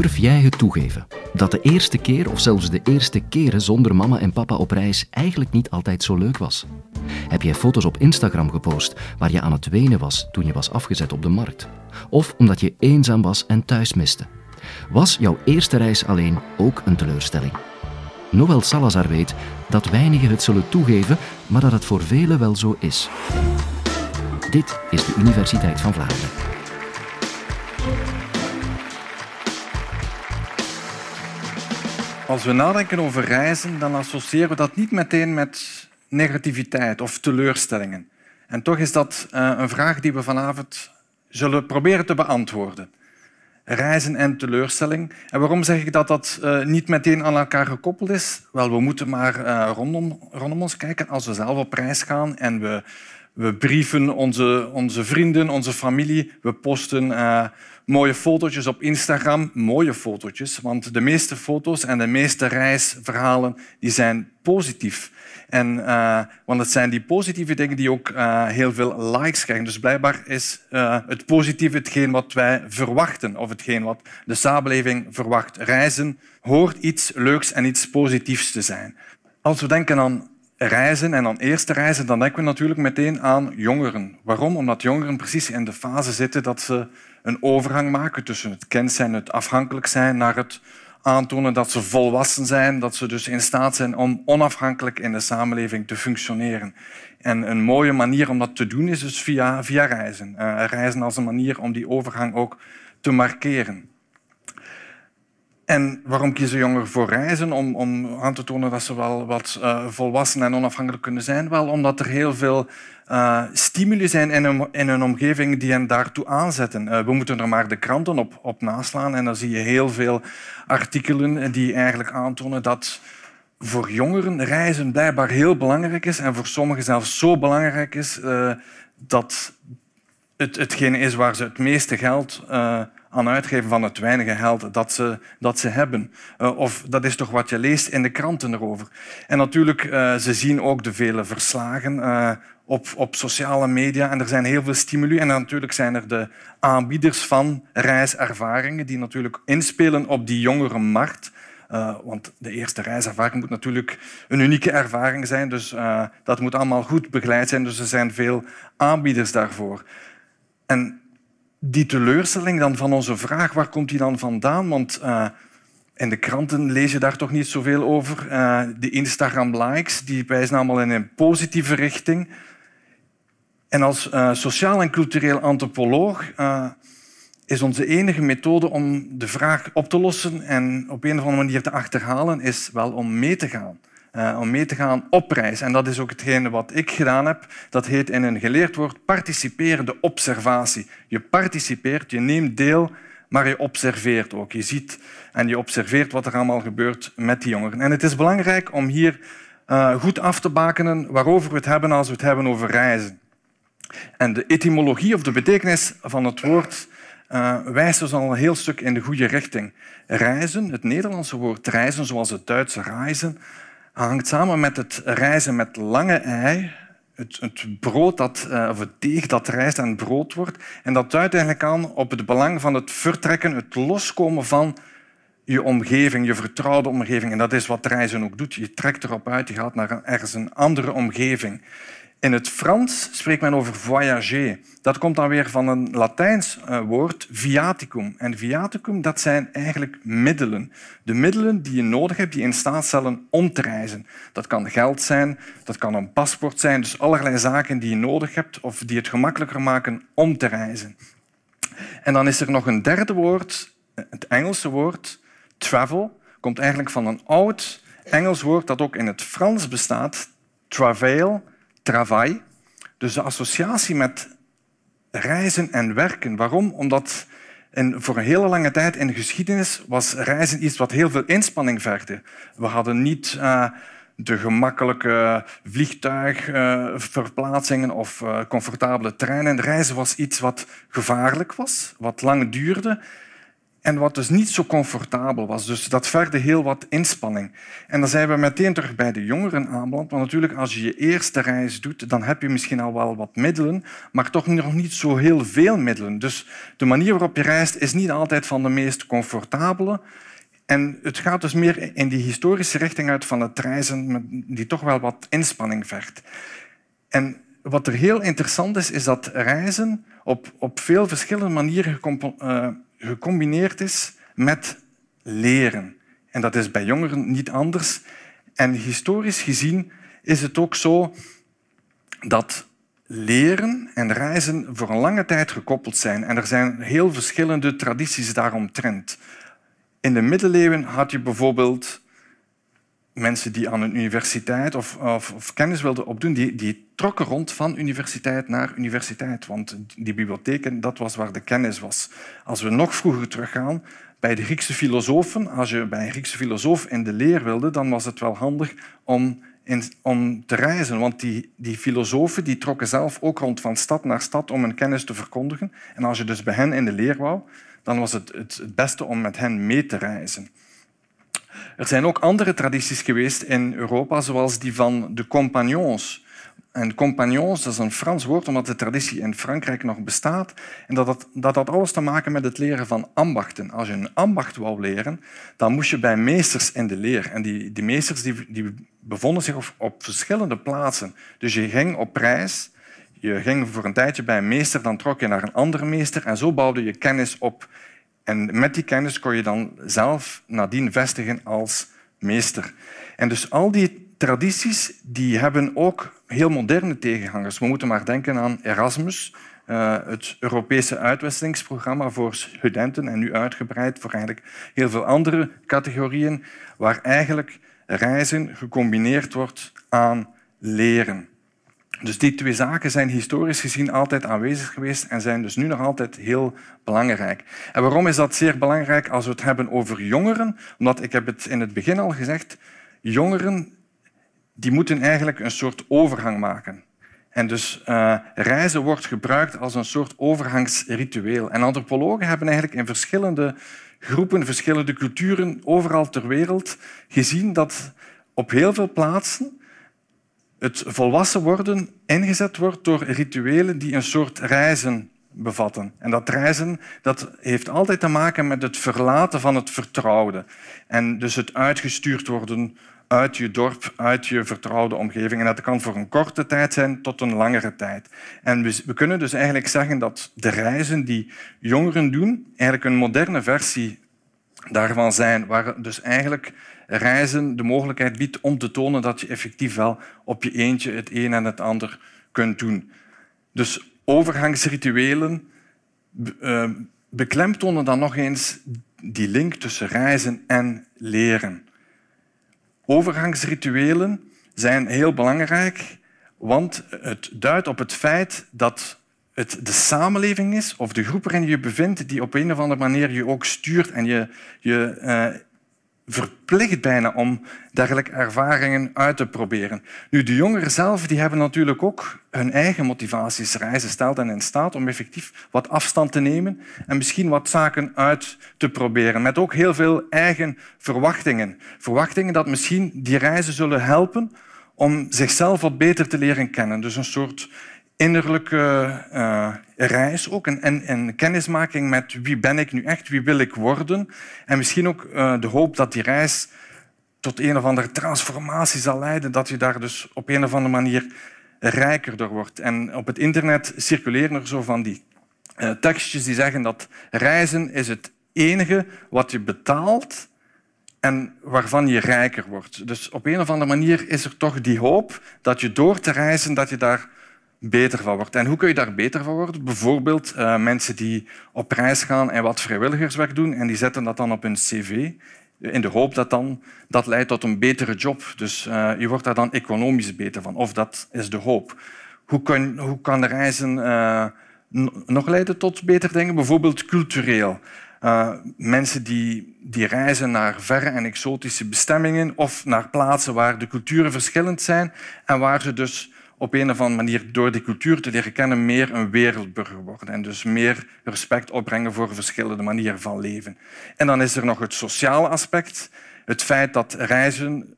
Durf jij het toegeven dat de eerste keer of zelfs de eerste keren zonder mama en papa op reis eigenlijk niet altijd zo leuk was? Heb jij foto's op Instagram gepost waar je aan het wenen was toen je was afgezet op de markt? Of omdat je eenzaam was en thuis miste? Was jouw eerste reis alleen ook een teleurstelling? Noël Salazar weet dat weinigen het zullen toegeven, maar dat het voor velen wel zo is. Dit is de Universiteit van Vlaanderen. Als we nadenken over reizen, dan associëren we dat niet meteen met negativiteit of teleurstellingen. En toch is dat eh, een vraag die we vanavond zullen proberen te beantwoorden. Reizen en teleurstelling. En waarom zeg ik dat dat uh, niet meteen aan elkaar gekoppeld is? Wel, we moeten maar uh, rondom, rondom ons kijken als we zelf op reis gaan en we, we brieven onze, onze vrienden, onze familie, we posten mooie fotootjes op Instagram. Mooie fotootjes, want de meeste foto's en de meeste reisverhalen die zijn positief. En, uh, want het zijn die positieve dingen die ook uh, heel veel likes krijgen. Dus blijkbaar is het positieve hetgeen wat wij verwachten, of hetgeen wat de samenleving verwacht. Reizen hoort iets leuks en iets positiefs te zijn. Als we denken aan reizen en aan eerste reizen, dan denken we natuurlijk meteen aan jongeren. Waarom? Omdat jongeren precies in de fase zitten dat ze een overgang maken tussen het kent zijn, het afhankelijk zijn, naar het aantonen dat ze volwassen zijn, dat ze dus in staat zijn om onafhankelijk in de samenleving te functioneren. En een mooie manier om dat te doen is dus via, via reizen. Uh, reizen als een manier om die overgang ook te markeren. En waarom kiezen jongeren voor reizen? Om, om aan te tonen dat ze wel wat uh, volwassen en onafhankelijk kunnen zijn? Wel omdat er heel veel uh, stimuli zijn in een, in omgeving die hen daartoe aanzetten. Uh, we moeten er maar de kranten op, op naslaan en dan zie je heel veel artikelen die eigenlijk aantonen dat voor jongeren reizen blijkbaar heel belangrijk is en voor sommigen zelfs zo belangrijk is dat het hetgene is waar ze het meeste geld aan uitgeven van het weinige geld dat ze, dat ze hebben. Uh, of dat is toch wat je leest in de kranten erover. En natuurlijk, uh, ze zien ook de vele verslagen uh, op, op sociale media en er zijn heel veel stimuli. En natuurlijk zijn er de aanbieders van reiservaringen die natuurlijk inspelen op die jongere markt. Want de eerste reiservaring moet natuurlijk een unieke ervaring zijn. Dus dat moet allemaal goed begeleid zijn. Dus er zijn veel aanbieders daarvoor. En die teleurstelling dan van onze vraag, waar komt die dan vandaan? Want uh, in de kranten lees je daar toch niet zoveel over. Uh, de Instagram-likes die wijzen allemaal in een positieve richting. En als uh, sociaal en cultureel antropoloog is onze enige methode om de vraag op te lossen en op een of andere manier te achterhalen, is wel om mee te gaan uh, om mee te gaan op reis. En dat is ook hetgene wat ik gedaan heb. Dat heet in een geleerd woord participerende observatie. Je participeert, je neemt deel, maar je observeert ook. Je ziet en je observeert wat er allemaal gebeurt met die jongeren. En het is belangrijk om hier uh, goed af te bakenen waarover we het hebben als we het hebben over reizen. En de etymologie of de betekenis van het woord uh, wijst dus al een heel stuk in de goede richting. Reizen, het Nederlandse woord reizen, zoals het Duitse reizen, hangt samen met het reizen met lange ei, het, het, brood dat, eh, of het deeg dat rijst en brood wordt. En dat duidt eigenlijk aan op het belang van het vertrekken, het loskomen van je omgeving, je vertrouwde omgeving. En dat is wat reizen ook doet. Je trekt erop uit, je gaat naar ergens een andere omgeving. In het Frans spreekt men over voyager. Dat komt dan weer van een Latijns eh, woord, viaticum. En viaticum, dat zijn eigenlijk middelen. De middelen die je nodig hebt, die in staat stellen om te reizen. Dat kan geld zijn, dat kan een paspoort zijn, dus allerlei zaken die je nodig hebt of die het gemakkelijker maken om te reizen. En dan is er nog een derde woord, het Engelse woord, travel, komt eigenlijk van een oud Engels woord dat ook in het Frans bestaat, travail, travail. Dus de associatie met reizen en werken. Waarom? Omdat in, voor een hele lange tijd in de geschiedenis was reizen iets wat heel veel inspanning vergde. We hadden niet uh, de gemakkelijke vliegtuigverplaatsingen uh, of uh, comfortabele treinen. Reizen was iets wat gevaarlijk was, wat lang duurde en wat dus niet zo comfortabel was. Dus dat verde heel wat inspanning. En dan zijn we meteen terug bij de jongeren aanbeland. Want natuurlijk, als je je eerste reis doet, dan heb je misschien al wel wat middelen, maar toch nog niet zo heel veel middelen. Dus de manier waarop je reist is niet altijd van de meest comfortabele. En het gaat dus meer in die historische richting uit van het reizen, die toch wel wat inspanning vergt. En wat er heel interessant is, is dat reizen op, op veel verschillende manieren uh, gecombineerd is met leren. En dat is bij jongeren niet anders. En historisch gezien is het ook zo dat leren en reizen voor een lange tijd gekoppeld zijn. En er zijn heel verschillende tradities daaromtrent. In de middeleeuwen had je bijvoorbeeld mensen die aan een universiteit of, of, of, kennis wilden opdoen, die, die trokken rond van universiteit naar universiteit. Want die bibliotheken, dat was waar de kennis was. Als we nog vroeger teruggaan, bij de Griekse filosofen, als je bij een Griekse filosoof in de leer wilde, dan was het wel handig om, in, om te reizen. Want die, die filosofen die trokken zelf ook rond van stad naar stad om hun kennis te verkondigen. En als je dus bij hen in de leer wou, dan was het het, het beste om met hen mee te reizen. Er zijn ook andere tradities geweest in Europa, zoals die van de compagnons. En compagnons, dat is een Frans woord, omdat de traditie in Frankrijk nog bestaat. En dat had, dat had alles te maken met het leren van ambachten. Als je een ambacht wou leren, dan moest je bij meesters in de leer. En die, die meesters die, die bevonden zich op, op verschillende plaatsen. Dus je ging op reis, je ging voor een tijdje bij een meester, dan trok je naar een andere meester en zo bouwde je kennis op. En met die kennis kon je dan zelf nadien vestigen als meester. En dus al die tradities die hebben ook heel moderne tegenhangers. We moeten maar denken aan Erasmus, eh, het Europese uitwisselingsprogramma voor studenten en nu uitgebreid voor eigenlijk heel veel andere categorieën, waar eigenlijk reizen gecombineerd wordt aan leren. Dus die twee zaken zijn historisch gezien altijd aanwezig geweest en zijn dus nu nog altijd heel belangrijk. En waarom is dat zeer belangrijk als we het hebben over jongeren? Omdat, ik heb het in het begin al gezegd, jongeren die moeten eigenlijk een soort overgang maken. En dus uh, reizen wordt gebruikt als een soort overgangsritueel. En antropologen hebben eigenlijk in verschillende groepen, verschillende culturen, overal ter wereld gezien dat op heel veel plaatsen het volwassen worden ingezet wordt door rituelen die een soort reizen bevatten. En dat reizen dat heeft altijd te maken met het verlaten van het vertrouwde. En dus het uitgestuurd worden uit je dorp, uit je vertrouwde omgeving. En dat kan voor een korte tijd zijn tot een langere tijd. En we, we kunnen dus eigenlijk zeggen dat de reizen die jongeren doen, eigenlijk een moderne versie daarvan zijn, waar dus eigenlijk reizen de mogelijkheid biedt om te tonen dat je effectief wel op je eentje het een en het ander kunt doen. Dus overgangsrituelen uh, beklemtonen dan nog eens die link tussen reizen en leren. Overgangsrituelen zijn heel belangrijk, want het duidt op het feit dat het de samenleving is of de groep waarin je je bevindt die op een of andere manier je ook stuurt en je, je uh, verplicht bijna om dergelijke ervaringen uit te proberen. Nu, de jongeren zelf die hebben natuurlijk ook hun eigen motivaties. Reizen stelt hen in staat om effectief wat afstand te nemen en misschien wat zaken uit te proberen. Met ook heel veel eigen verwachtingen. Verwachtingen dat misschien die reizen zullen helpen om zichzelf wat beter te leren kennen. Dus een soort innerlijke uh, reis ook. En, en, kennismaking met wie ben ik nu echt, wie wil ik worden. En misschien ook uh, de hoop dat die reis tot een of andere transformatie zal leiden. Dat je daar dus op een of andere manier rijker door wordt. En op het internet circuleren er zo van die uh, tekstjes die zeggen dat reizen is het enige wat je betaalt en waarvan je rijker wordt. Dus op een of andere manier is er toch die hoop dat je door te reizen, dat je daar beter van wordt. En hoe kun je daar beter van worden? Bijvoorbeeld uh, mensen die op reis gaan en wat vrijwilligerswerk doen en die zetten dat dan op hun cv in de hoop dat dan, dat leidt tot een betere job. Dus uh, je wordt daar dan economisch beter van. Of dat is de hoop. Hoe kan, hoe kan reizen uh, nog leiden tot beter dingen? Bijvoorbeeld cultureel. Mensen die, die reizen naar verre en exotische bestemmingen of naar plaatsen waar de culturen verschillend zijn en waar ze dus op een of andere manier door die cultuur te leren kennen meer een wereldburger worden en dus meer respect opbrengen voor verschillende manieren van leven. En dan is er nog het sociale aspect, het feit dat reizen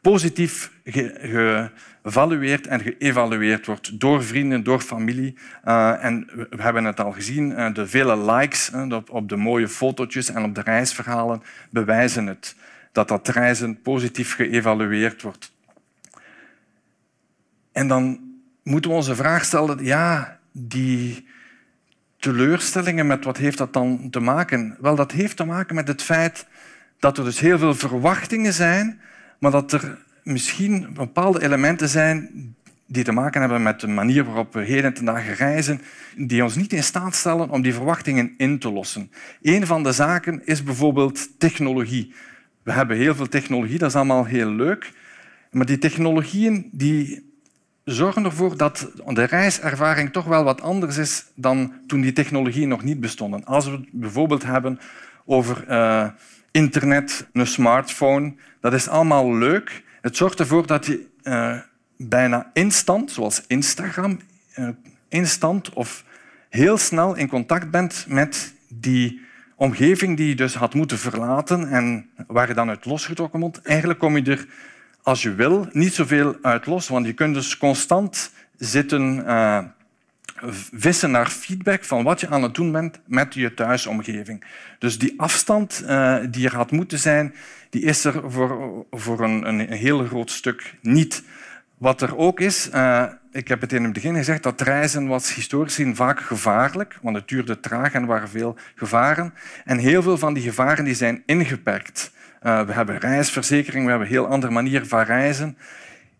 positief geëvalueerd en geëvalueerd wordt door vrienden, door familie. Uh, en we hebben het al gezien, uh, de vele likes uh, op de mooie fotootjes en op de reisverhalen bewijzen het. Dat dat reizen positief geëvalueerd wordt. En dan moeten we onze vraag stellen, ja, die teleurstellingen, met wat heeft dat dan te maken? Wel, dat heeft te maken met het feit dat er dus heel veel verwachtingen zijn, maar dat er misschien bepaalde elementen zijn die te maken hebben met de manier waarop we heden ten dagen reizen, die ons niet in staat stellen om die verwachtingen in te lossen. Een van de zaken is bijvoorbeeld technologie. We hebben heel veel technologie, dat is allemaal heel leuk. Maar die technologieën die zorgen ervoor dat de reiservaring toch wel wat anders is dan toen die technologieën nog niet bestonden. Als we het bijvoorbeeld hebben over uh, internet, een smartphone, dat is allemaal leuk. Het zorgt ervoor dat je uh, bijna instant, zoals Instagram, uh, instant of heel snel in contact bent met die omgeving die je dus had moeten verlaten en waar je dan uit losgetrokken wordt. Eigenlijk kom je er, als je wil, niet zoveel uit los, want je kunt dus constant zitten uh, vissen naar feedback van wat je aan het doen bent met je thuisomgeving. Dus die afstand uh, die er had moeten zijn, die is er voor, voor een, een heel groot stuk niet. Wat er ook is, uh, ik heb het in het begin gezegd, dat reizen was historisch gezien vaak gevaarlijk, want het duurde traag en waren veel gevaren. En heel veel van die gevaren die zijn ingeperkt. Uh, we hebben reisverzekering, we hebben heel andere manier van reizen.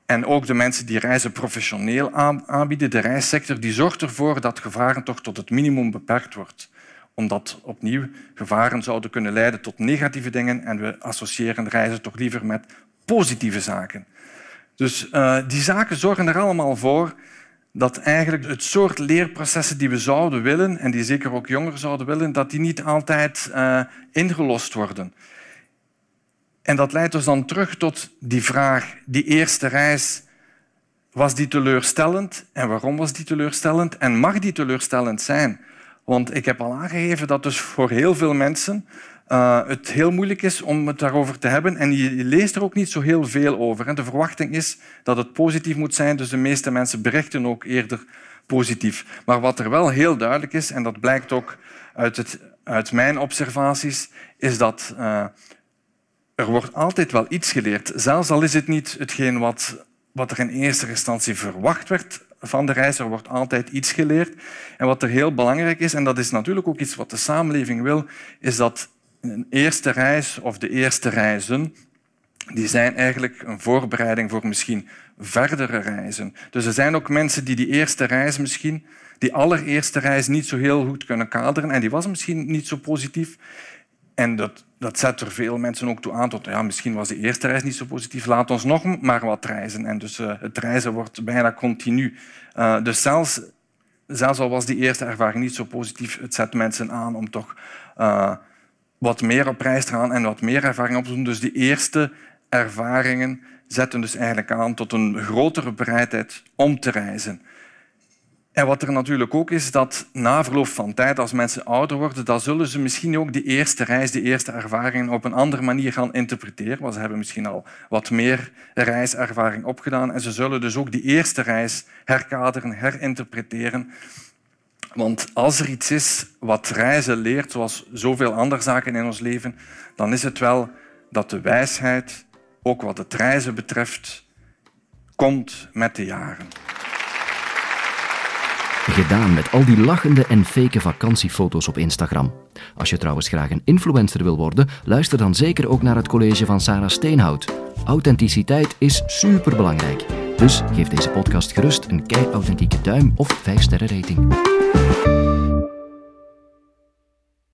En ook de mensen die reizen professioneel aanbieden, de reissector, die zorgt ervoor dat gevaren toch tot het minimum beperkt wordt omdat opnieuw gevaren zouden kunnen leiden tot negatieve dingen en we associëren reizen toch liever met positieve zaken. Dus uh, die zaken zorgen er allemaal voor dat eigenlijk het soort leerprocessen die we zouden willen, en die zeker ook jongeren zouden willen, dat die niet altijd uh, ingelost worden. En dat leidt ons dan terug tot die vraag, die eerste reis, was die teleurstellend? En waarom was die teleurstellend? En mag die teleurstellend zijn? Want ik heb al aangegeven dat dus voor heel veel mensen uh, het heel moeilijk is om het daarover te hebben. En je leest er ook niet zo heel veel over. En de verwachting is dat het positief moet zijn, dus de meeste mensen berichten ook eerder positief. Maar wat er wel heel duidelijk is, en dat blijkt ook uit, het, uit mijn observaties, is dat uh, er wordt altijd wel iets geleerd. Zelfs al is het niet hetgeen wat, wat er in eerste instantie verwacht werd van de reis. Er wordt altijd iets geleerd. En wat er heel belangrijk is, en dat is natuurlijk ook iets wat de samenleving wil, is dat een eerste reis of de eerste reizen, die zijn eigenlijk een voorbereiding voor misschien verdere reizen. Dus er zijn ook mensen die die eerste reis misschien, die allereerste reis niet zo heel goed kunnen kaderen en die was misschien niet zo positief. En dat, dat zet er veel mensen ook toe aan tot ja, misschien was de eerste reis niet zo positief, laat ons nog maar wat reizen. En dus uh, het reizen wordt bijna continu. Uh, dus zelfs, zelfs al was die eerste ervaring niet zo positief, het zet mensen aan om toch uh, wat meer op reis te gaan en wat meer ervaring op te doen. Dus die eerste ervaringen zetten dus eigenlijk aan tot een grotere bereidheid om te reizen. En wat er natuurlijk ook is, dat na verloop van tijd, als mensen ouder worden, dan zullen ze misschien ook die eerste reis, die eerste ervaringen op een andere manier gaan interpreteren. Want ze hebben misschien al wat meer reiservaring opgedaan en ze zullen dus ook die eerste reis herkaderen, herinterpreteren. Want als er iets is wat reizen leert, zoals zoveel andere zaken in ons leven, dan is het wel dat de wijsheid, ook wat het reizen betreft, komt met de jaren. Gedaan met al die lachende en fake vakantiefoto's op Instagram. Als je trouwens graag een influencer wil worden, luister dan zeker ook naar het college van Sarah Steenhout. Authenticiteit is superbelangrijk. Dus geef deze podcast gerust een kei-authentieke duim of 5 sterren rating.